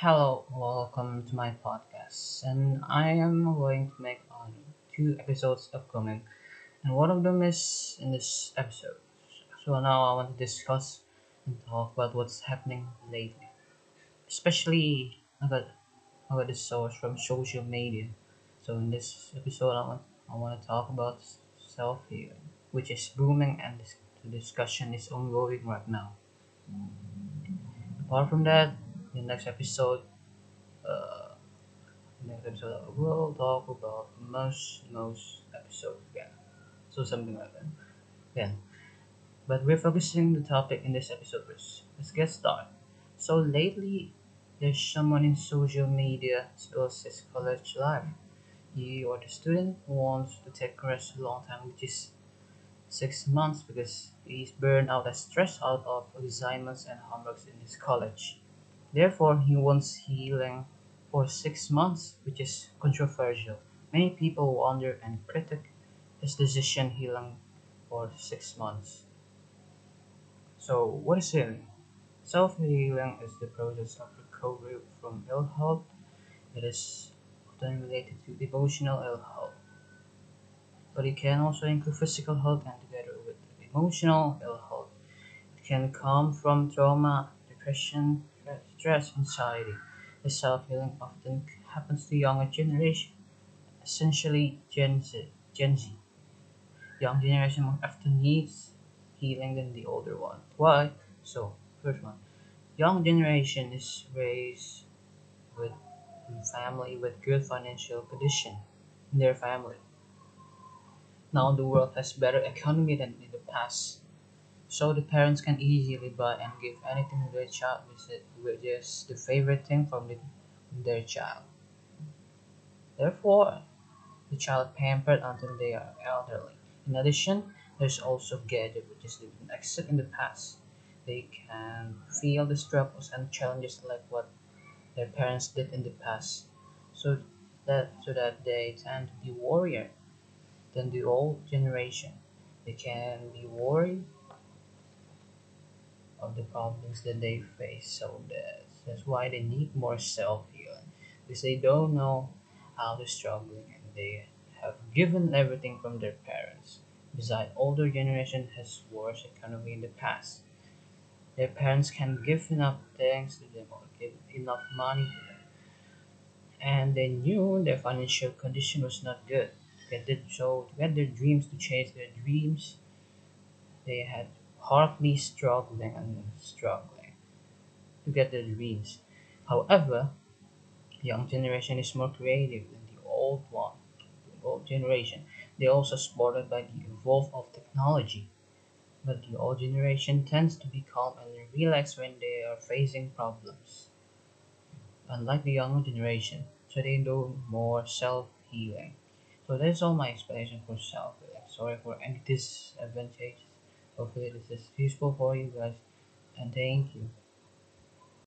Hello, welcome to my podcast. And I am going to make on two episodes upcoming, and one of them is in this episode. So now I want to discuss and talk about what's happening lately, especially about about the source from social media. So in this episode, I want I want to talk about self healing, which is booming, and this, the discussion is ongoing right now. Apart from that, in next episode, uh, next episode we'll talk about most most episodes again. So something like that. yeah But we're focusing the topic in this episode first. Let's get started. So lately there's someone in social media spills his college life. He or the student wants to take rest a long time, which is six months because he's burned out and stressed out of assignments and homeworks in his college. Therefore, he wants healing for six months, which is controversial. Many people wonder and critique his decision healing for six months. So, what is healing? Self healing is the process of recovery from ill health. It is often related to emotional ill health, but it can also include physical health and together with emotional ill health. It can come from trauma, depression, stress, anxiety. The self healing often happens to younger generation, essentially Gen Z. Gen Z. Young generation more often needs healing than the older one. Why? So, first one, young generation is raised with family with good financial condition in their family. Now the world has better economy than in the past. So the parents can easily buy and give anything to their child which is, the favorite thing from the, their child. Therefore, the child pampered until they are elderly. In addition, there's also gadget which is an exit in the past. They can feel the struggles and challenges like what their parents did in the past. So that so that they tend to be warrior than the old generation. They can be worried of the problems that they face. So that's, that's why they need more self healing because they don't know how they're struggling and they have given everything from their parents. Besides, older generation has worse economy in the past. Their parents can give enough things to them or give enough money to them, and they knew their financial condition was not good. Get their, so to get their dreams to chase their dreams, they had hardly struggling and struggling to get their dreams. However, the young generation is more creative than the old one, the old generation. They also supported by the evolve of technology. But the old generation tends to be calm and relaxed when they are facing problems, unlike the younger generation. So they do more self-healing. So that's all my explanation for self-healing. Sorry for any disadvantages. Hopefully this is useful for you guys and thank you.